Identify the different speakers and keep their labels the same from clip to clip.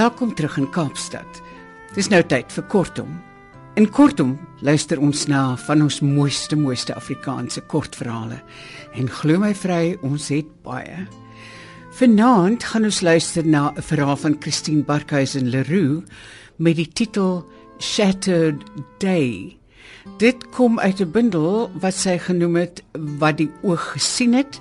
Speaker 1: Welkom terug in Kaapstad. Dis nou tyd vir kortom. In kortom luister ons na van ons mooiste mooiste Afrikaanse kortverhale. En glo my vry, ons het baie. Vanaand gaan ons luister na 'n verhaal van Christine Barkhuizen Leroux met die titel Shattered Day. Dit kom uit 'n bundel wat sy genoem het wat die oog gesien het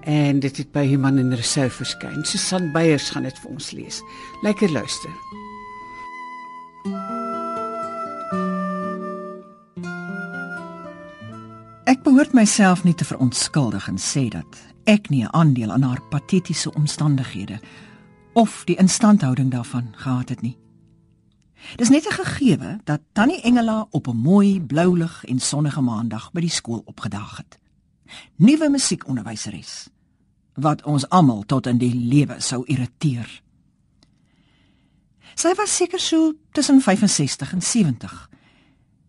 Speaker 1: en dit het by Human en Resou verskyn. Susan Beyers gaan dit vir ons lees. Lekker luister.
Speaker 2: Ek behoort myself nie te verontskuldig en sê dat ek nie 'n aandeel aan haar patetiese omstandighede of die instandhouding daarvan gehad het nie. Dis net 'n gegewe dat Tannie Engela op 'n mooi bloulig en sonnige maandag by die skool opgedaag het. Nuwe musiekonderwyseres wat ons almal tot in die lewe sou irriteer. Sy was seker so tussen 65 en 70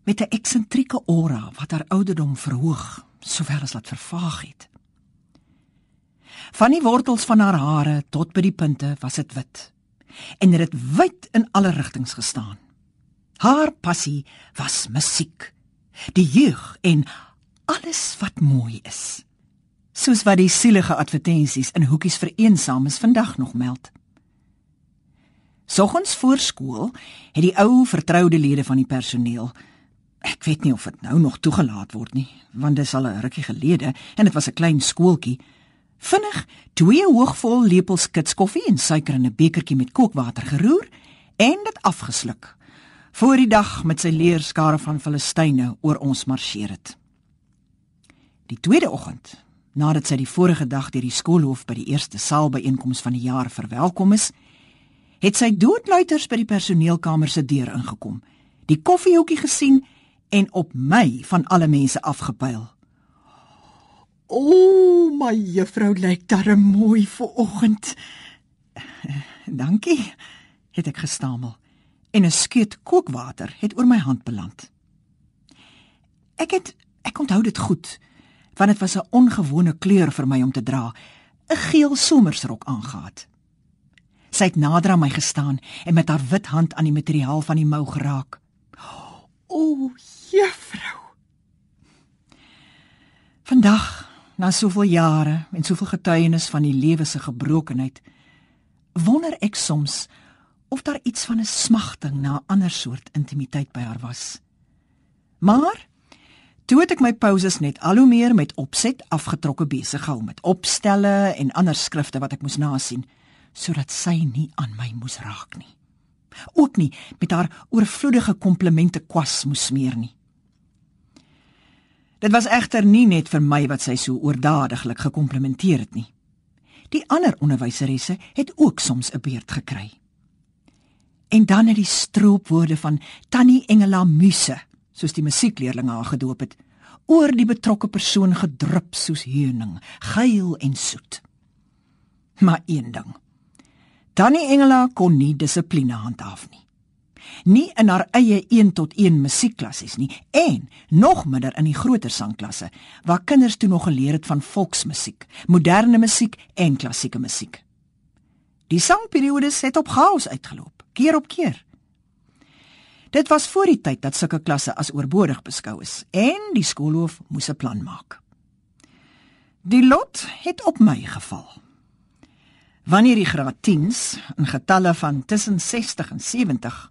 Speaker 2: met 'n eksentrieke aura wat haar ouderdom verhoog sowel as laat vervaag het. Van die wortels van haar hare tot by die punte was dit wit en dit het wyd in alle rigtings gestaan. Haar passie was musiek, die jeug en alles wat mooi is soos wat die sielige advertensies in hoekies vir eensames vandag nog meld. Soggens voor skool het die ou vertroude lede van die personeel ek weet nie of dit nou nog toegelaat word nie, want dit is al 'n rukkie gelede en dit was 'n klein skooltjie. Vinnig twee hoogvol lepels kitskoffie en suiker in 'n bekertjie met kookwater geroer en dit afgesluk. Voor die dag met sy leerskare van Filistyne oor ons marseer het. Die tweede oggend nadat sy die vorige dag deur die skoolhof by die eerste saalbyeenkoms van die jaar verwelkom is, het sy doodluiters by die personeelkamer se deur ingekom, die koffiehoekie gesien en op my van alle mense afgepyl. "O, my juffrou lyk darem mooi vir oggend." "Dankie," het ek gestamel en 'n skeut kookwater het oor my hand beland. Ek het ek onthou dit goed want dit was 'n ongewone kleur vir my om te dra, 'n geel somersrok aangetree. Sy het nader aan my gestaan en met haar wit hand aan die materiaal van die mou geraak. "O, juffrou." Vandag, na soveel jare en soveel getuienis van die lewe se gebrokenheid, wonder ek soms of daar iets van 'n smagting na 'n ander soort intimiteit by haar was. Maar Toe het ek my pauses net al hoe meer met opset afgetrokke besig gehou met opstelle en ander skrifte wat ek moes nasien sodat sy nie aan my moes raak nie. Ook nie met haar oorvloedige komplimente kwas moes smeer nie. Dit was egter nie net vir my wat sy so oordadiglik gekomplimenteer het nie. Die ander onderwyseresse het ook soms 'n beurt gekry. En dan het die stroopwoorde van Tannie Engela Muse soos die musiekleerlinge haar gedoop het, oor die betrokke persoon gedrup soos heuning, geil en soet. Maar een ding. Tannie Engela kon nie dissipline handhaaf nie. Nie in haar eie 1 tot 1 musiekklassies nie en nog minder in die groter sangklasse waar kinders toe nog geleer het van volksmusiek, moderne musiek en klassieke musiek. Die sangperiodes het op chaos uitgeloop, keer op keer. Dit was voor die tyd dat sulke klasse as oorbodig beskou is en die skoolhoof moes 'n plan maak. Die lot het op my geval. Wanneer die graad 10s in getalle van tussen 60 en 70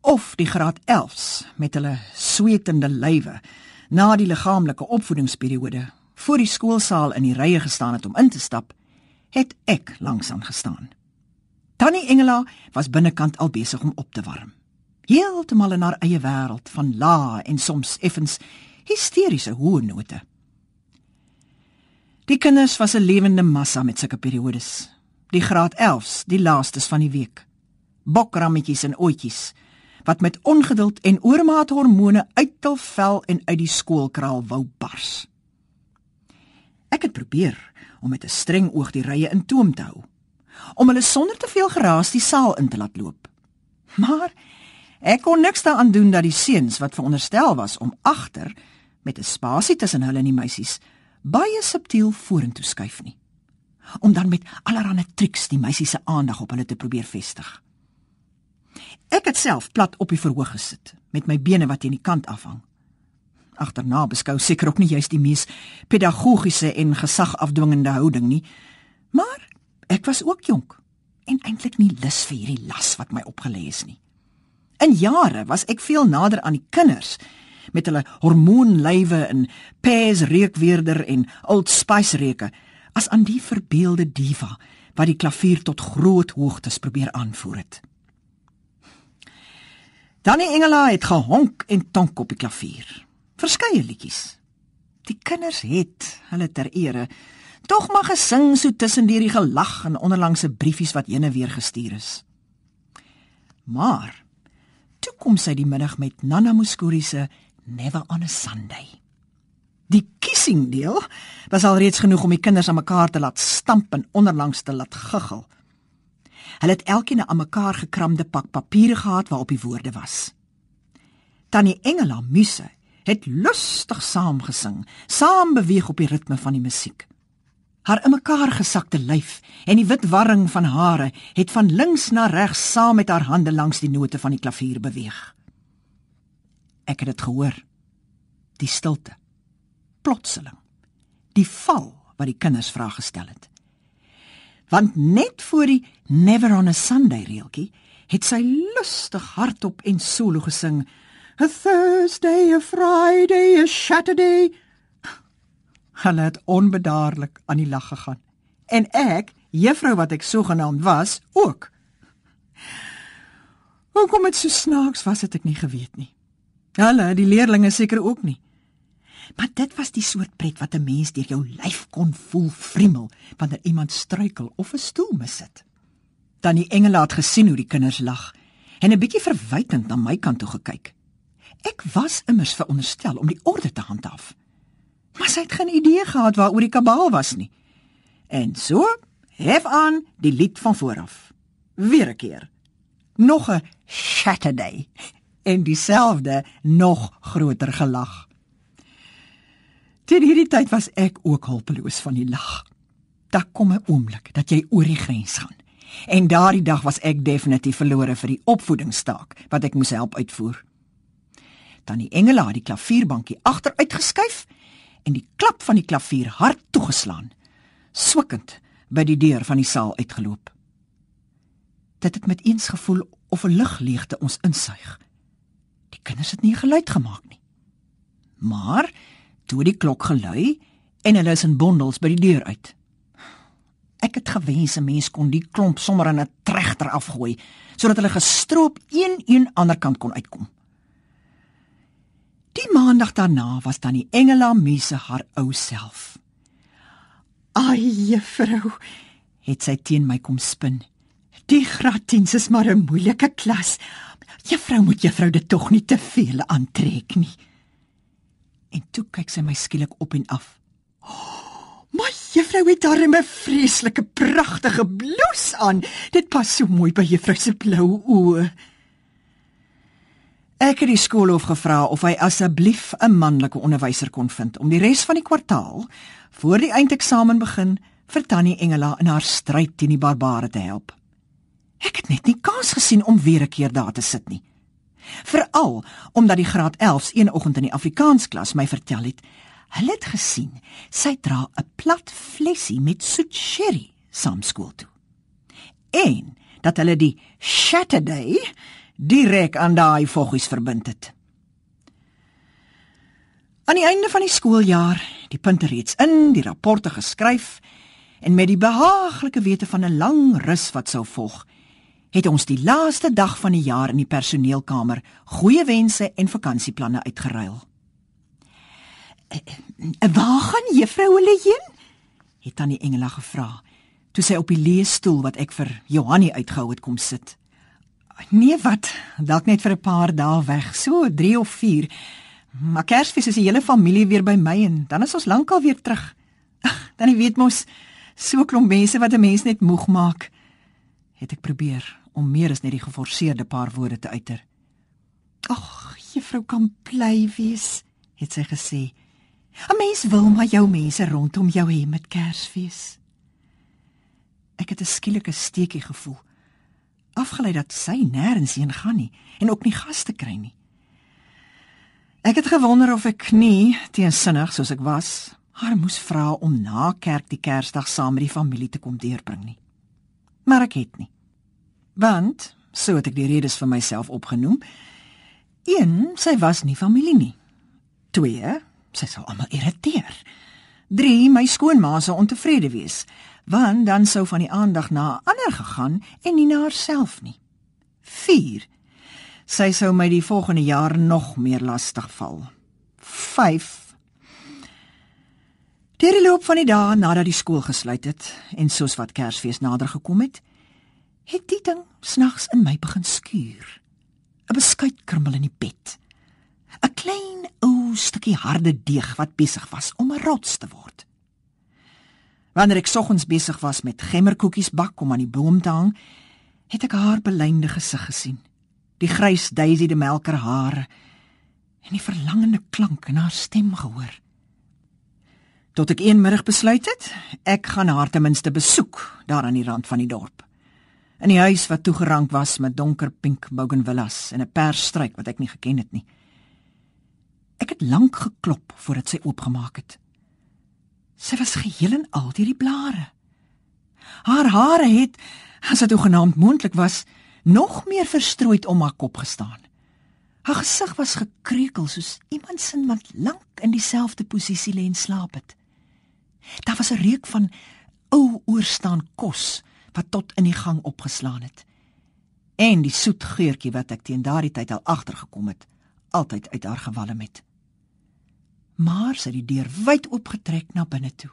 Speaker 2: of die graad 11s met hulle swetende lywe na die liggaamlike opvoedingsperiode voor die skoolsaal in die rye gestaan het om in te stap, het ek langs aan gestaan. Tannie Engela was binnekant al besig om op te warm heeltemal in haar eie wêreld van la en soms effens hysteriese hoë note. Die kinders was 'n lewende massa met sulke periodes. Die graad 11s, die laastes van die week. Bokrammetjies en oetjies wat met ongeduld en oormaat hormone uit hul vel en uit die skoolkraal wou bars. Ek het probeer om met 'n streng oog die rye in toom te hou, om hulle sonder te veel geraas die saal in te laat loop. Maar Ek kon niks daaraan doen dat die seuns wat veronderstel was om agter met 'n spasie tussen hulle en die meisies baie subtiel vorentoe skuif nie. Om dan met allerlei triks die meisies se aandag op hulle te probeer vestig. Ek het self plat op die verhoog gesit met my bene wat teen die kant afhang. Agterna beskou seker ook nie juist die mees pedagogiese en gesagafdwingende houding nie, maar ek was ook jonk en eintlik nie lus vir hierdie las wat my opgelê is nie. In jare was ek veel nader aan die kinders met hulle hormoonlywe en pers reukweerder en old spice reuke as aan die verbeelde diva wat die klavier tot groot hoogtes probeer aanvoer het. Danny Engela het gehonk en tonk op die klavier. Verskeie liedjies. Die kinders het hulle ter ere tog maar gesing so tussen die gelag en onderlangse briefies wat ene weer gestuur is. Maar toe kom sy die middag met Nana Muskuri se Never on a Sunday. Die kissing deel was alreeds genoeg om die kinders aan mekaar te laat stamp en onderlangs te laat guggel. Hulle het elkeen 'n aan mekaar gekramde pak papiere gehad waarop die woorde was. Tannie Engela Muse het lustig saam gesing, saam beweeg op die ritme van die musiek. Haar in mekaar gesakte lyf en die wit warring van hare het van links na regs saam met haar hande langs die note van die klavier beweeg. Ek het dit gehoor. Die stilte. Plotseling. Die val wat die kinders vra gestel het want net voor die Never on a Sunday reeltjie het sy lustig hardop en solo gesing a Thursday a Friday a Saturday. Hulle het onbedaarlik aan die lag gegaan. En ek juffrou wat ek sogenaamd was ook. Hoekom dit so snaaks was het ek nie geweet nie. Hulle die leerlinge seker ook nie Maar dit was die soort pret wat 'n mens deur jou lyf kon voel vriemel wanneer iemand struikel of 'n stoel missit. Dan die engele het gesien hoe die kinders lag en 'n bietjie verwytend na my kant toe gekyk. Ek was immers veronderstel om die orde te handhaaf. Maar sy het geen idee gehad waaroor die kabaal was nie. En so, hef aan die lied van vooraf. Weer 'n keer. Nog 'n Saturday en dieselfde nog groter gelag. Teen hierdie tyd was ek ook hulpeloos van die lag. Daar kom 'n oomblik dat jy oor die grens gaan. En daardie dag was ek definitief verlore vir die opvoedingsstaak wat ek moes help uitvoer. Dan die engele het die klavierbankie agteruit geskuif en die klap van die klavier hard toegeslaan. Swikkend by die deur van die saal uitgeloop. Dit het met eens gevoel of 'n lugleegte ons insuig. Die kinders het nie geluid gemaak nie. Maar toe die klok gelui en hulle is in bondels by die deur uit. Ek het gewens 'n mens kon die klomp sommer in 'n trechter afgooi sodat hulle gestroop een een ander kant kon uitkom. Die maandag daarna was dan die Engela Muse haar ou self. "Ai, juffrou," het sy teen my kom spin. "Die graaddiens is maar 'n moeilike klas. Juffrou moet juffrou dit tog nie te veel aantrek nie." En toe kyk sy my skielik op en af. Oh, my juffrou het daar 'n vreeslike pragtige blouse aan. Dit pas so mooi by juffrou se blou oë. Ek het die skoolhof gevra of hy asseblief 'n manlike onderwyser kon vind om die res van die kwartaal voor die eindeksamen begin vir Tannie Engela in haar stryd teen die barbare te help. Ek het net nie kans gesien om weer 'n keer daar te sit nie. Veral omdat die graad 11s een oggend in die Afrikaans klas my vertel het, hulle het gesien sy dra 'n plat flessie met soet sherry saam skool toe. En dat hulle die Saturday direk aan daai voggies verbind het. Aan die einde van die skooljaar, die punte reeds in, die rapporte geskryf en met die behaaglike wete van 'n lang rus wat sou volg, het ons die laaste dag van die jaar in die personeelkamer goeie wense en vakansieplanne uitgeruil. Eh, eh, "Waar gaan juffrou hulle heen?" het tannie Engela gevra toe sy op die leesstoel wat ek vir Johanni uitgehou het kom sit. "Nee, wat? Dalk net vir 'n paar dae weg, so 3 of 4. Maar Kersfees is die hele familie weer by my en dan is ons lankal weer terug. Ag, dan weet mos so klomp mense wat 'n mens net moeg maak." Het ek probeer om meer as net die geforseerde paar woorde te uiter. "Ag, juffrou kan bly wees," het sy gesê. "’n Mens wil maar jou mense rondom jou hê met Kersfees." Ek het 'n skielike steekie gevoel. Afgelei dat sy nêrens heen gaan nie en ook nie gaste kry nie. Ek het gewonder of ek nie teensinnig soos ek was, haar moes vra om na kerk die Kersdag saam met die familie te kom deurbring nie. Maar ek het nie. Want so het ek die redes vir myself opgenoem. 1, sy was nie familie nie. 2, sy sou almal irriteer. 3, my skoonma sou ontevrede wees want dan sou van die aandag na ander gegaan en nie na haarself nie. 4. Sy sou my die volgende jaar nog meer lastig val. 5. Deur die loop van die dae nadat die skool gesluit het en soos wat Kersfees nader gekom het, het die ding snags in my begin skuur. 'n Beskuitkrummel in die bed. 'n Klein ou stukkie harde deeg wat besig was om 'n rots te word. Wanneer ek soggens besig was met gemmerkoekies bak om aan die boom te hang, het ek haar belynde gesig gesien. Die grys Daisy de melker hare en die verlangende klank in haar stem gehoor. Tot ek eenmiddag besluit het, ek gaan haar ten minste besoek daar aan die rand van die dorp. In die huis wat toegerank was met donker pink bougainvillas en 'n persstruik wat ek nie geken het nie. Ek het lank geklop voordat sy oopgemaak het. Sy was geheel en al deur die blare. Haar hare het, as dit ogenaamd moontlik was, nog meer verstrooid om haar kop gestaan. Haar gesig was gekreukel soos iemand sin wat lank in dieselfde posisie lê en slaap het. Daar was 'n reuk van ou oorstaan kos wat tot in die gang opgeslaan het. En die soet geurtjie wat ek teen daardie tyd al agtergekom het, altyd uit haar gewalm het maar sy het die deur wyd oopgetrek na binne toe.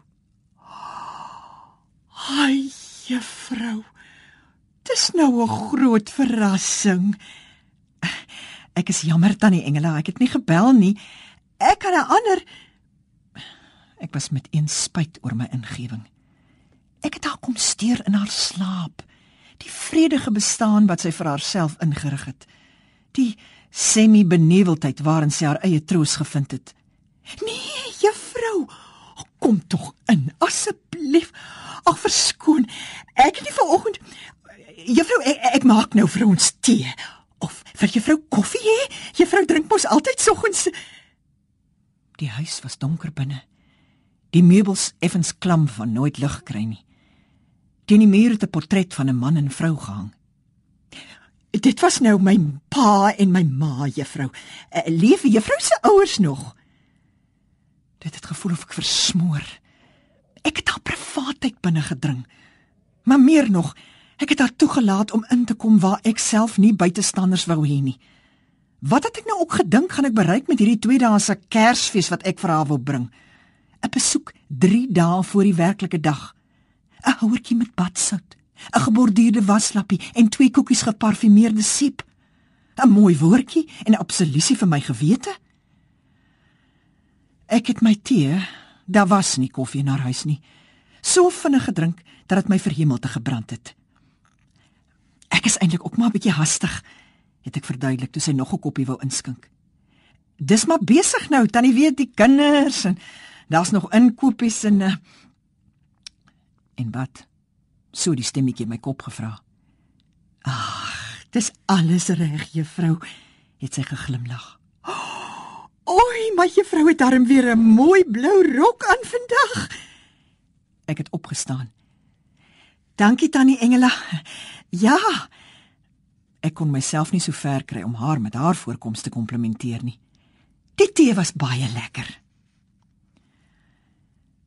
Speaker 2: "Ai, juffrou. Dis nou 'n groot verrassing. Ek is jammer tannie Engela, ek het nie gebel nie. Ek kan 'n ander Ek was met een spyt oor my ingewing. Ek het haar kom steur in haar slaap. Die vredige bestaan wat sy vir haarself ingerig het. Die semi-beneweldheid waarin sy haar eie troos gevind het. Nee, juffrou, kom tog in asseblief. Ag verskoon. Ek het nie vanoggend Juffrou, ek, ek maak nou vir ons tee of vir juffrou koffie hê. Juffrou drink mos altyd soggens. Die huis was donker binne. Die meubels effens klam van nooit lig kry nie. Teen die muur het 'n portret van 'n man en vrou gehang. Dit was nou my pa en my ma, juffrou. Uh, leef juffrou se ouers nog? Dit het gevoel of ek versmoor. Ek het haar privaatheid binne gedring. Maar meer nog, ek het haar toegelaat om in te kom waar ek self nie buitestanders wou hê nie. Wat het ek nou ook gedink gaan ek bereik met hierdie tweedaagse Kersfees wat ek vir haar wil bring? 'n Besoek 3 dae voor die werklike dag. 'n Houertjie met badsout, 'n geborduurde waslappie en twee koekies geparfumeerde siep. 'n Mooi woordjie en 'n absolusie vir my gewete. Ek het my tee, daar was nie koffie haar huis nie. So vinnig gedrink dat dit my verhemel te gebrand het. Ek is eintlik ook maar 'n bietjie hastig, het ek verduidelik toe sy nog 'n koppie wou inskink. Dis maar besig nou, tannie weet die kinders en daar's nog inkopies en uh, en wat? So die stemmetjie in my kop gevra. Ag, dis alles reg, juffrou, het sy geglimlag. Oei, my juffrou het darm weer 'n mooi blou rok aan vandag. Ek het opgestaan. Dankie tannie Engela. Ja. Ek kon myself nie so ver kry om haar met haar voorkoms te komplimenteer nie. Die tee was baie lekker.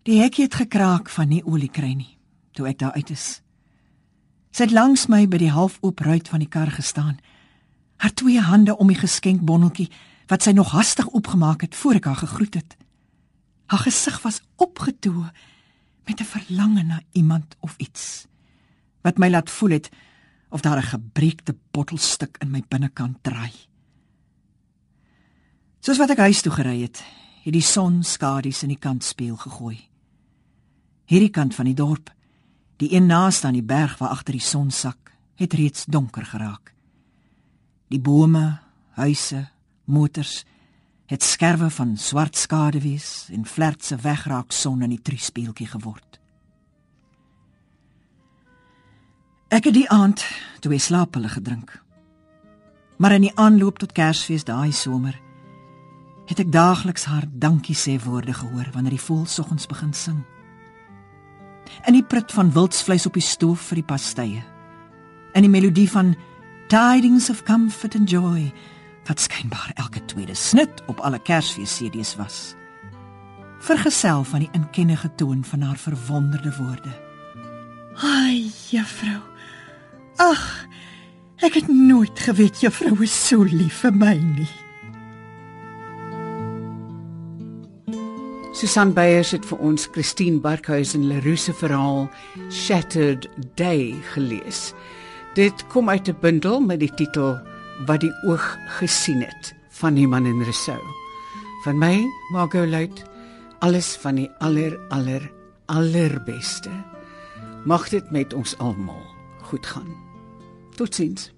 Speaker 2: Die hekkie het gekraak van nie olie kry nie toe ek daar uit is. Sy het langs my by die halfoop ruit van die kar gestaan. Haar twee hande om die geskenkbonneltjie wat sy nog hastig opgemaak het voor ek haar gegroet het. Haar gesig was opgetoe met 'n verlange na iemand of iets wat my laat voel het of daar 'n gebreekte bottelstuk in my binnekant draai. Soos wat ek huis toe gery het, het die son skadu's in die kantspieël gegooi. Hierdie kant van die dorp, die een naaste aan die berg waar agter die son sak, het reeds donker geraak. Die bome, huise, motors het skerwe van swart skaduwees en vlerkse wegraak son in die triespieeltjie geword. Ek het die aand twee slaaphulle gedrink. Maar in die aanloop tot Kersfees daai somer het ek daagliks haar dankie sê woorde gehoor wanneer die voël soggens begin sing. In die prit van wildsvleis op die stoof vir die pastye. In die melodie van Tidings of Comfort and Joy wat skynbaar elke tweede snit op alle Kersfees CD's was. Vergesel van die inkennige toon van haar verwonderde woorde.
Speaker 3: Ai, juffrou. Ag, ek het nooit geweet juffrou is so lief vir my nie.
Speaker 1: Susan Beyers het vir ons Christine Barkhuizen Leroux se verhaal Shattered Day gelees. Dit kom uit 'n bundel met die titel Wat die oog gesien het van Iman en Rousseau. Van my, Margot Luit, alles van die aller aller allerbeste. Mag dit met ons almal goed gaan. Totsiens.